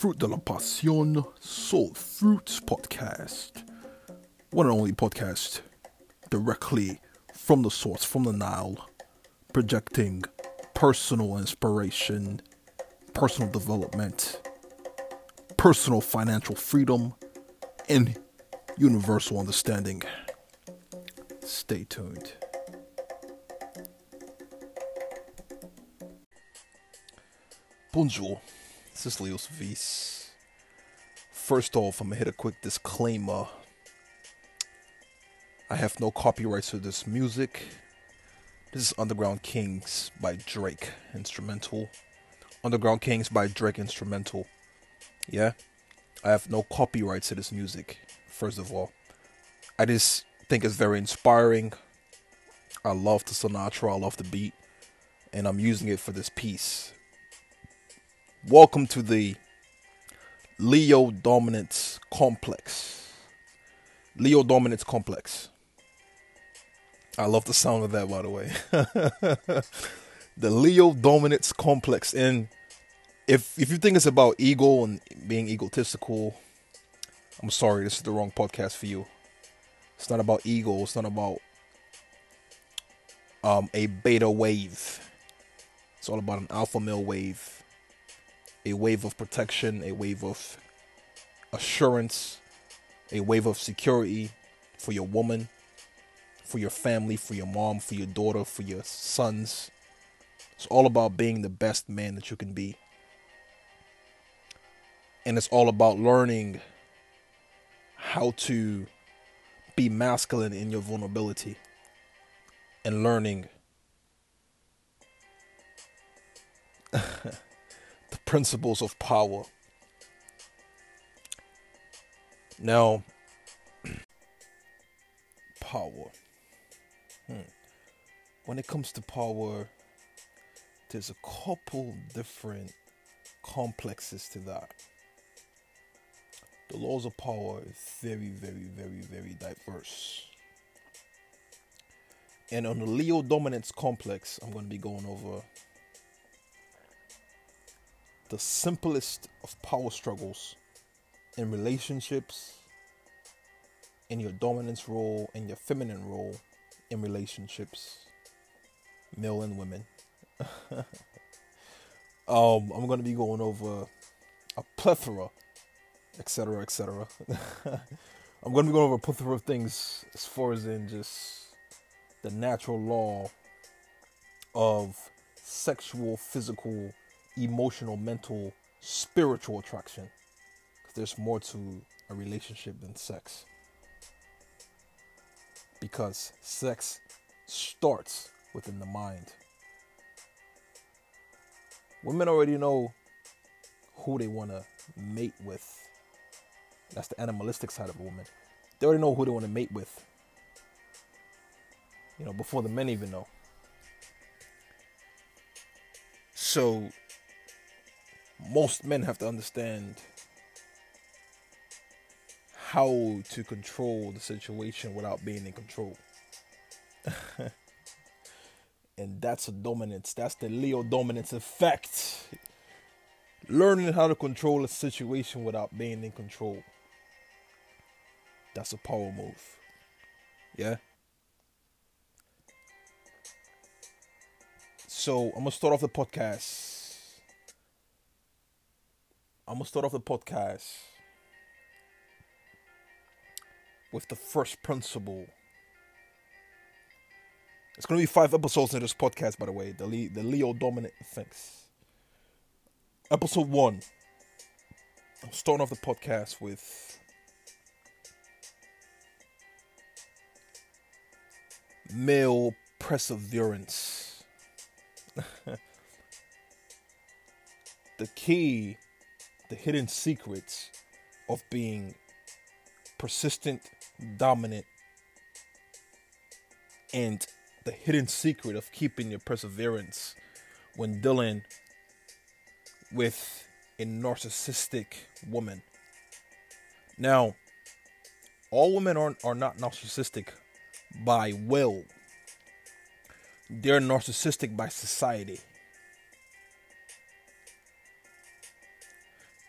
Fruit de la Passion Soul Fruits podcast. One and only podcast directly from the source, from the Nile, projecting personal inspiration, personal development, personal financial freedom, and universal understanding. Stay tuned. Bonjour, this is Leo Vies. First off, I'm gonna hit a quick disclaimer. I have no copyrights to this music. This is Underground Kings by Drake, instrumental. Underground Kings by Drake, instrumental. Yeah? I have no copyrights to this music, first of all. I just think it's very inspiring. I love the Sinatra, I love the beat, and I'm using it for this piece. Welcome to the Leo Dominance Complex. Leo Dominance Complex. I love the sound of that, by the way. the Leo Dominance Complex. And if if you think it's about ego and being egotistical, I'm sorry, this is the wrong podcast for you. It's not about ego. It's not about um, a beta wave. It's all about an alpha male wave a wave of protection, a wave of assurance, a wave of security for your woman, for your family, for your mom, for your daughter, for your sons. It's all about being the best man that you can be. And it's all about learning how to be masculine in your vulnerability and learning principles of power. Now, power. Hmm. When it comes to power, there's a couple different complexes to that. The laws of power is very, very, very, very diverse. And on the Leo dominance complex, I'm going to be going over the simplest of power struggles in relationships, in your dominance role, in your feminine role in relationships, male and women. um, I'm gonna be going over a plethora, etc., etc. I'm gonna be going over a plethora of things as far as in just the natural law of sexual, physical, emotional, mental, spiritual attraction. Because there's more to a relationship than sex. Because sex starts within the mind. Women already know who they want to mate with. That's the animalistic side of a woman. They already know who they want to mate with. You know, before the men even know. So most men have to understand how to control the situation without being in control. and that's a dominance. That's the Leo dominance effect. Learning how to control a situation without being in control. That's a power move. Yeah? So I'm gonna start off the podcast I'm gonna start off the podcast with the first principle. It's gonna be five episodes in this podcast, by the way. The the Leo dominant things. Episode one. I'm starting off the podcast with male perseverance. the key the hidden secrets of being persistent, dominant, and the hidden secret of keeping your perseverance when dealing with a narcissistic woman. Now, all women are, are not narcissistic by will, they're narcissistic by society.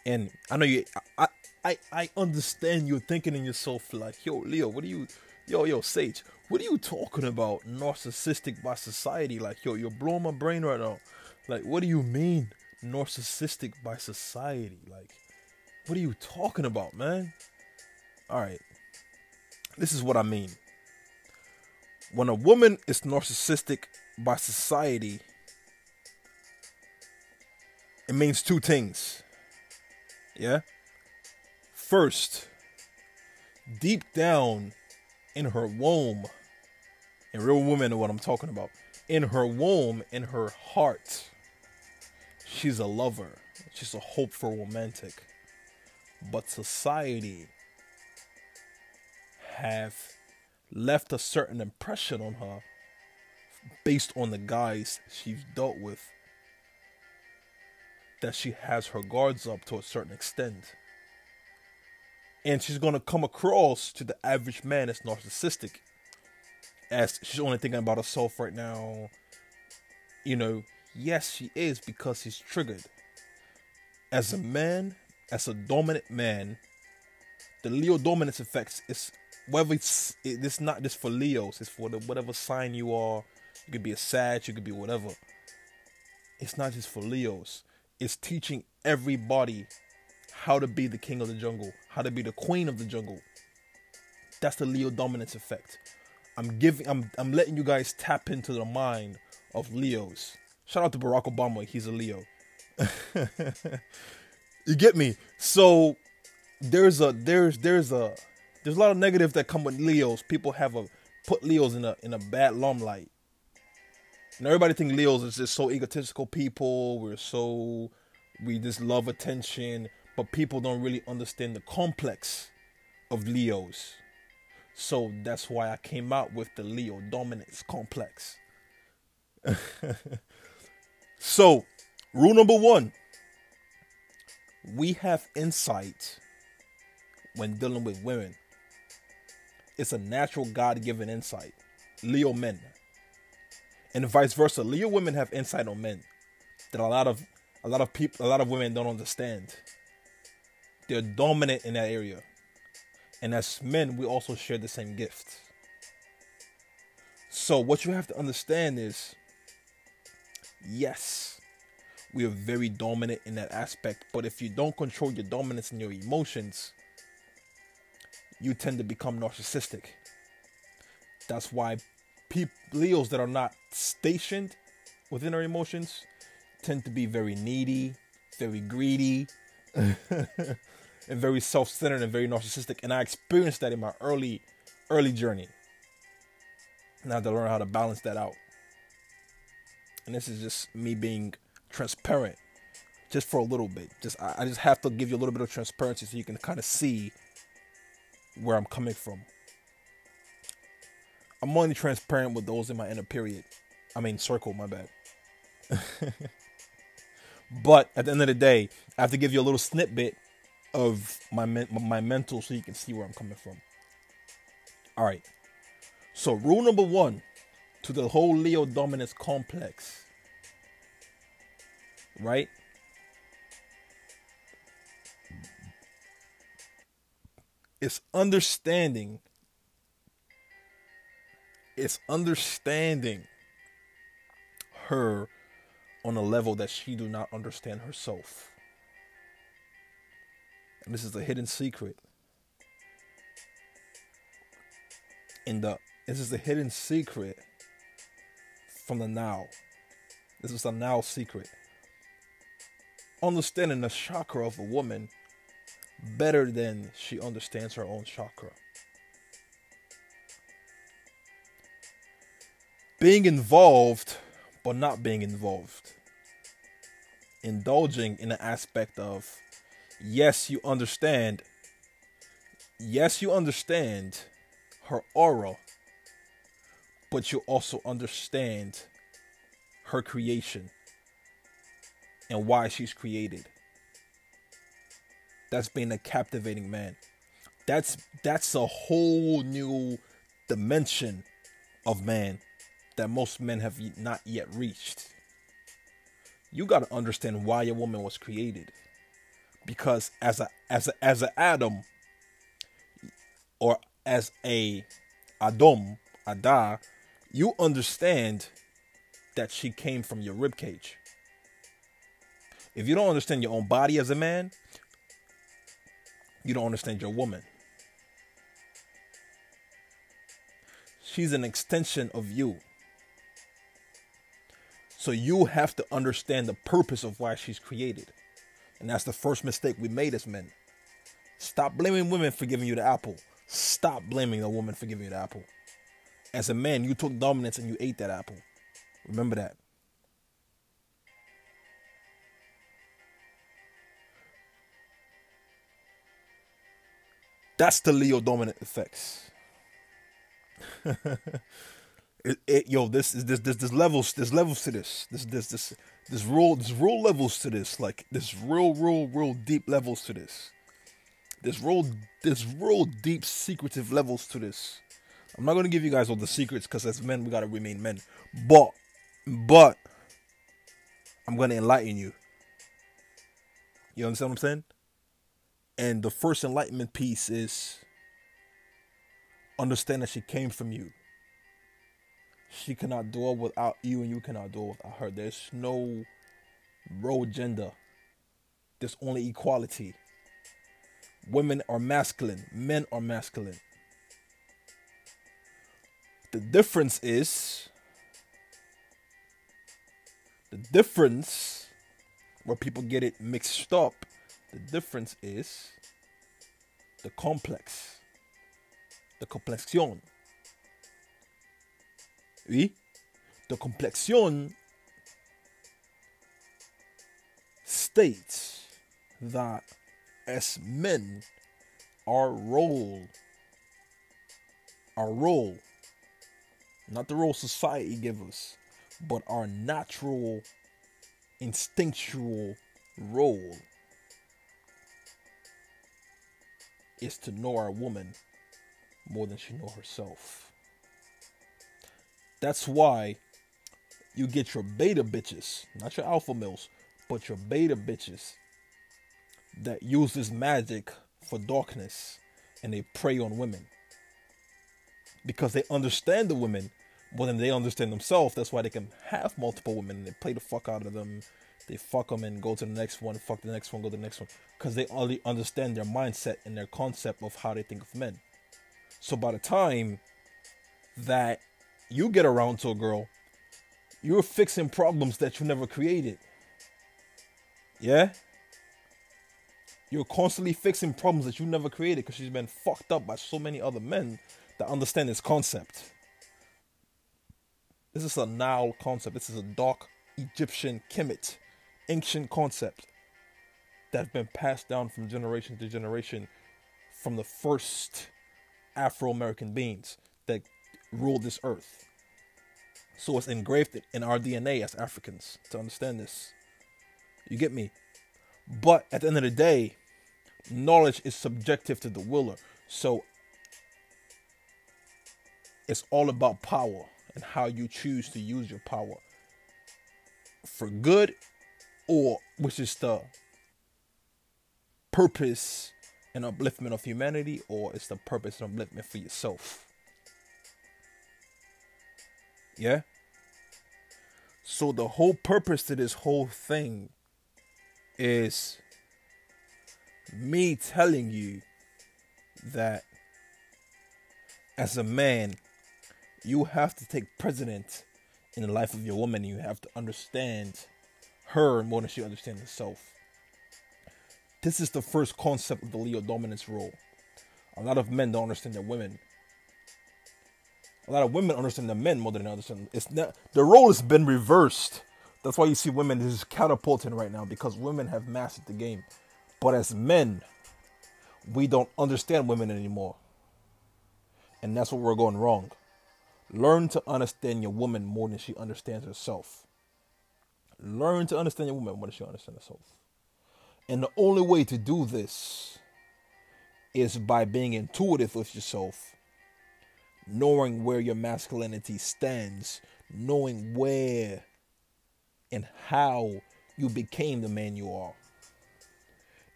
And I know you I I I understand you're thinking in yourself like, yo, Leo, what are you yo, yo, Sage, what are you talking about? Narcissistic by society? Like, yo, you're blowing my brain right now. Like, what do you mean narcissistic by society? Like, what are you talking about, man? Alright. This is what I mean. When a woman is narcissistic by society, it means two things. Yeah? First, deep down in her womb, and real women know what I'm talking about. In her womb, in her heart, she's a lover. She's a hopeful romantic. But society have left a certain impression on her based on the guys she's dealt with that she has her guards up to a certain extent. And she's going to come across to the average man as narcissistic. As she's only thinking about herself right now. You know, yes, she is because she's triggered. As a man, as a dominant man, the Leo dominance effects is whether it's it's not just for Leos, it's for the whatever sign you are. You could be a Sag, you could be whatever. It's not just for Leos is teaching everybody how to be the king of the jungle, how to be the queen of the jungle. That's the Leo dominance effect. I'm giving I'm I'm letting you guys tap into the mind of Leos. Shout out to Barack Obama, he's a Leo. you get me? So there's a there's there's a there's a lot of negative that come with Leos. People have a put Leos in a in a bad limelight. And everybody think Leos is just so egotistical people. We're so we just love attention, but people don't really understand the complex of Leos. So that's why I came out with the Leo dominance complex. so, rule number 1. We have insight when dealing with women. It's a natural God-given insight. Leo men and vice versa. Leo women have insight on men that a lot of a lot of people, a lot of women don't understand. They're dominant in that area, and as men, we also share the same gifts. So what you have to understand is, yes, we are very dominant in that aspect. But if you don't control your dominance and your emotions, you tend to become narcissistic. That's why people, Leos that are not stationed within their emotions tend to be very needy, very greedy, and very self-centered and very narcissistic. And I experienced that in my early, early journey. And I had to learn how to balance that out. And this is just me being transparent, just for a little bit. Just I, I just have to give you a little bit of transparency so you can kind of see where I'm coming from. I'm only transparent with those in my inner period. I mean, circle, my bad. but at the end of the day, I have to give you a little snippet of my my mental so you can see where I'm coming from. All right. So, rule number one to the whole Leo dominance complex, right? It's understanding it's understanding her on a level that she do not understand herself. And this is a hidden secret. In the this is the hidden secret from the now. This is a now secret. Understanding the chakra of a woman better than she understands her own chakra. Being involved but not being involved. Indulging in the aspect of, yes, you understand. Yes, you understand her aura, but you also understand her creation and why she's created. That's being a captivating man. That's that's a whole new dimension of man that most men have not yet reached. You got to understand why a woman was created because as a as a as a Adam or as a Adam, Ada, you understand that she came from your rib cage. If you don't understand your own body as a man, you don't understand your woman. She's an extension of you. So you have to understand the purpose of why she's created. And that's the first mistake we made as men. Stop blaming women for giving you the apple. Stop blaming a woman for giving you the apple. As a man, you took dominance and you ate that apple. Remember that. That's the Leo dominant effects. it, it, yo, this is this this this levels there's levels to this. This this this this real there's real levels to this. Like there's real real real deep levels to this. There's real there's real deep secretive levels to this. I'm not gonna give you guys all the secrets because as men we gotta remain men. But but I'm gonna enlighten you. You understand what I'm saying? And the first enlightenment piece is understand that she came from you. She cannot do it without you, and you cannot do it without her. There's no role gender, there's only equality. Women are masculine, men are masculine. The difference is the difference where people get it mixed up the difference is the complex, the complexion. Oui, the complexion states that as men, our role, our role, not the role society gives us, but our natural, instinctual role is to know our woman more than she know herself. That's why you get your beta bitches, not your alpha males, but your beta bitches that use this magic for darkness and they prey on women. Because they understand the women more than they understand themselves. That's why they can have multiple women and they play the fuck out of them they fuck them and go to the next one, fuck the next one, go to the next one, because they only understand their mindset and their concept of how they think of men. So by the time that you get around to a girl, you're fixing problems that you never created. Yeah? You're constantly fixing problems that you never created because she's been fucked up by so many other men that understand this concept. This is a Nile concept. This is a dark Egyptian Kemet ancient concepts that have been passed down from generation to generation from the first Afro American beings that ruled this earth. So it's engraved in our DNA as Africans to understand this. You get me? But at the end of the day, knowledge is subjective to the willer. So it's all about power and how you choose to use your power for good or which is the purpose and upliftment of humanity, or it's the purpose and upliftment for yourself. Yeah? So the whole purpose to this whole thing is me telling you that as a man, you have to take precedent in the life of your woman. You have to understand her more than she understands herself. This is the first concept of the Leo dominance role. A lot of men don't understand their women. A lot of women understand the men more than they understand. It's not the role has been reversed. That's why you see women just catapulting right now because women have mastered the game. But as men, we don't understand women anymore. And that's what we're going wrong. Learn to understand your woman more than she understands herself. Learn to understand your woman. more than she understands herself? And the only way to do this is by being intuitive with yourself, knowing where your masculinity stands, knowing where and how you became the man you are.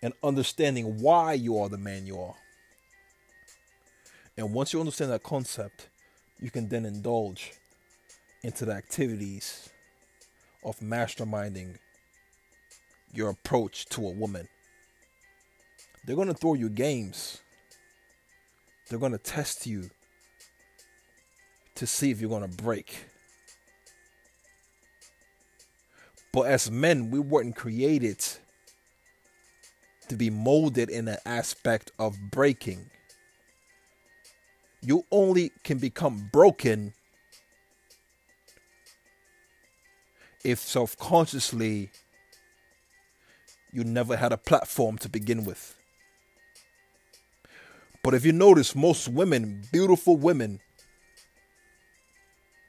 and understanding why you are the man you are. And once you understand that concept, you can then indulge into the activities of masterminding your approach to a woman. They're going to throw you games. They're going to test you to see if you're going to break. But as men, we weren't created to be molded in an aspect of breaking. You only can become broken if self consciously you never had a platform to begin with. But if you notice, most women, beautiful women,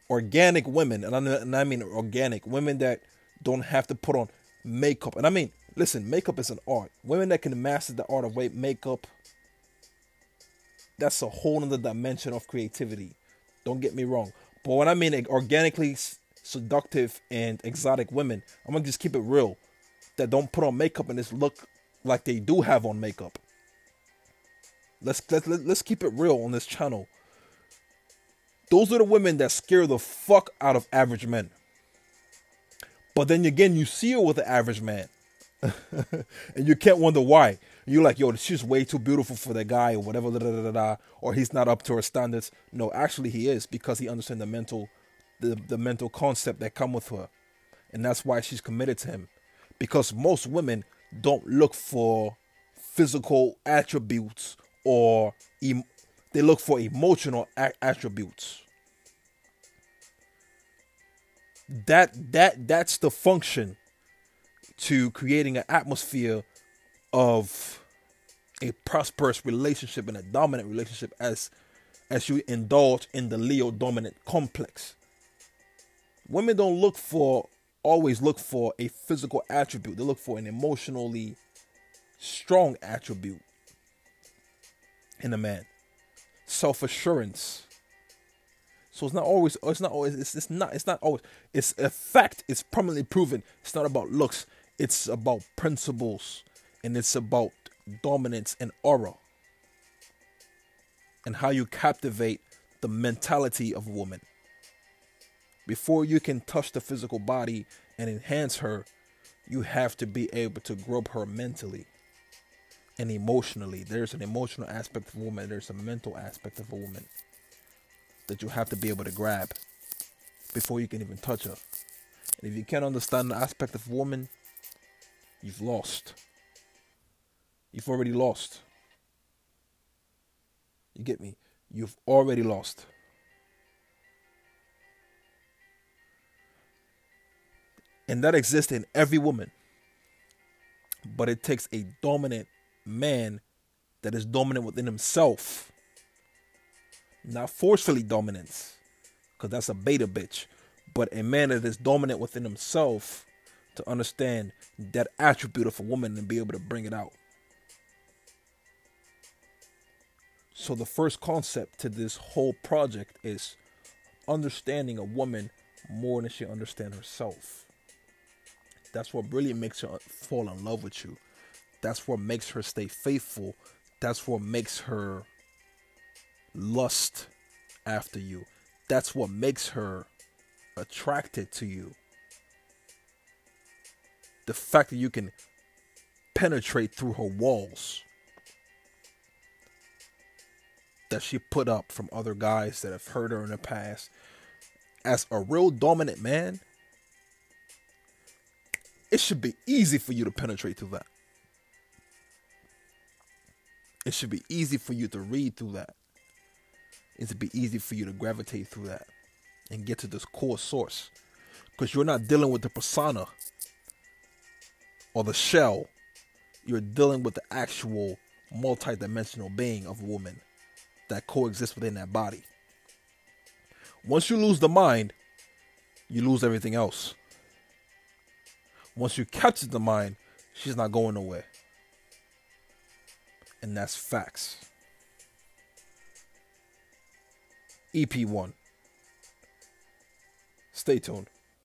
organic women, and I mean organic women that don't have to put on makeup. And I mean, listen, makeup is an art. Women that can master the art of weight makeup, that's a whole other dimension of creativity. Don't get me wrong. But when I mean organically seductive and exotic women, I'm gonna just keep it real. That don't put on makeup and just look like they do have on makeup. Let's let's let's keep it real on this channel. Those are the women that scare the fuck out of average men. But then again, you see her with an average man. and you can't wonder why. You're like, yo, she's way too beautiful for that guy, or whatever, da, da, da, da, or he's not up to her standards. No, actually, he is because he understands the mental, the, the mental concept that come with her, and that's why she's committed to him. Because most women don't look for physical attributes or em- they look for emotional attributes. That that that's the function to creating an atmosphere of a prosperous relationship and a dominant relationship as as you indulge in the Leo dominant complex. Women don't look for always look for a physical attribute. They look for an emotionally strong attribute in a man. Self assurance. So it's not always. Oh, it's not always. It's, it's not. It's not always. It's a fact. It's permanently proven. It's not about looks. It's about principles, and it's about dominance and aura, and how you captivate the mentality of a woman. Before you can touch the physical body and enhance her, you have to be able to grab her mentally and emotionally. There's an emotional aspect of a woman, there's a mental aspect of a woman that you have to be able to grab before you can even touch her. And if you can't understand the aspect of a woman, you've lost. You've already lost. You get me? You've already lost. And that exists in every woman. But it takes a dominant man that is dominant within himself. Not forcefully dominance, because that's a beta bitch, but a man that is dominant within himself to understand that attribute of a woman and be able to bring it out. So the first concept to this whole project is understanding a woman more than she understands herself. That's what really makes her fall in love with you. That's what makes her stay faithful. That's what makes her lust after you. That's what makes her attracted to you. The fact that you can penetrate through her walls that she put up from other guys that have hurt her in the past. As a real dominant man, it should be easy for you to penetrate through that. It should be easy for you to read through that. It should be easy for you to gravitate through that and get to this core source. Because you're not dealing with the persona or the shell. You're dealing with the actual multi-dimensional being of a woman that coexists within that body. Once you lose the mind, you lose everything else. Once you capture the mind, she's not going nowhere and that's facts. EP1. Stay tuned.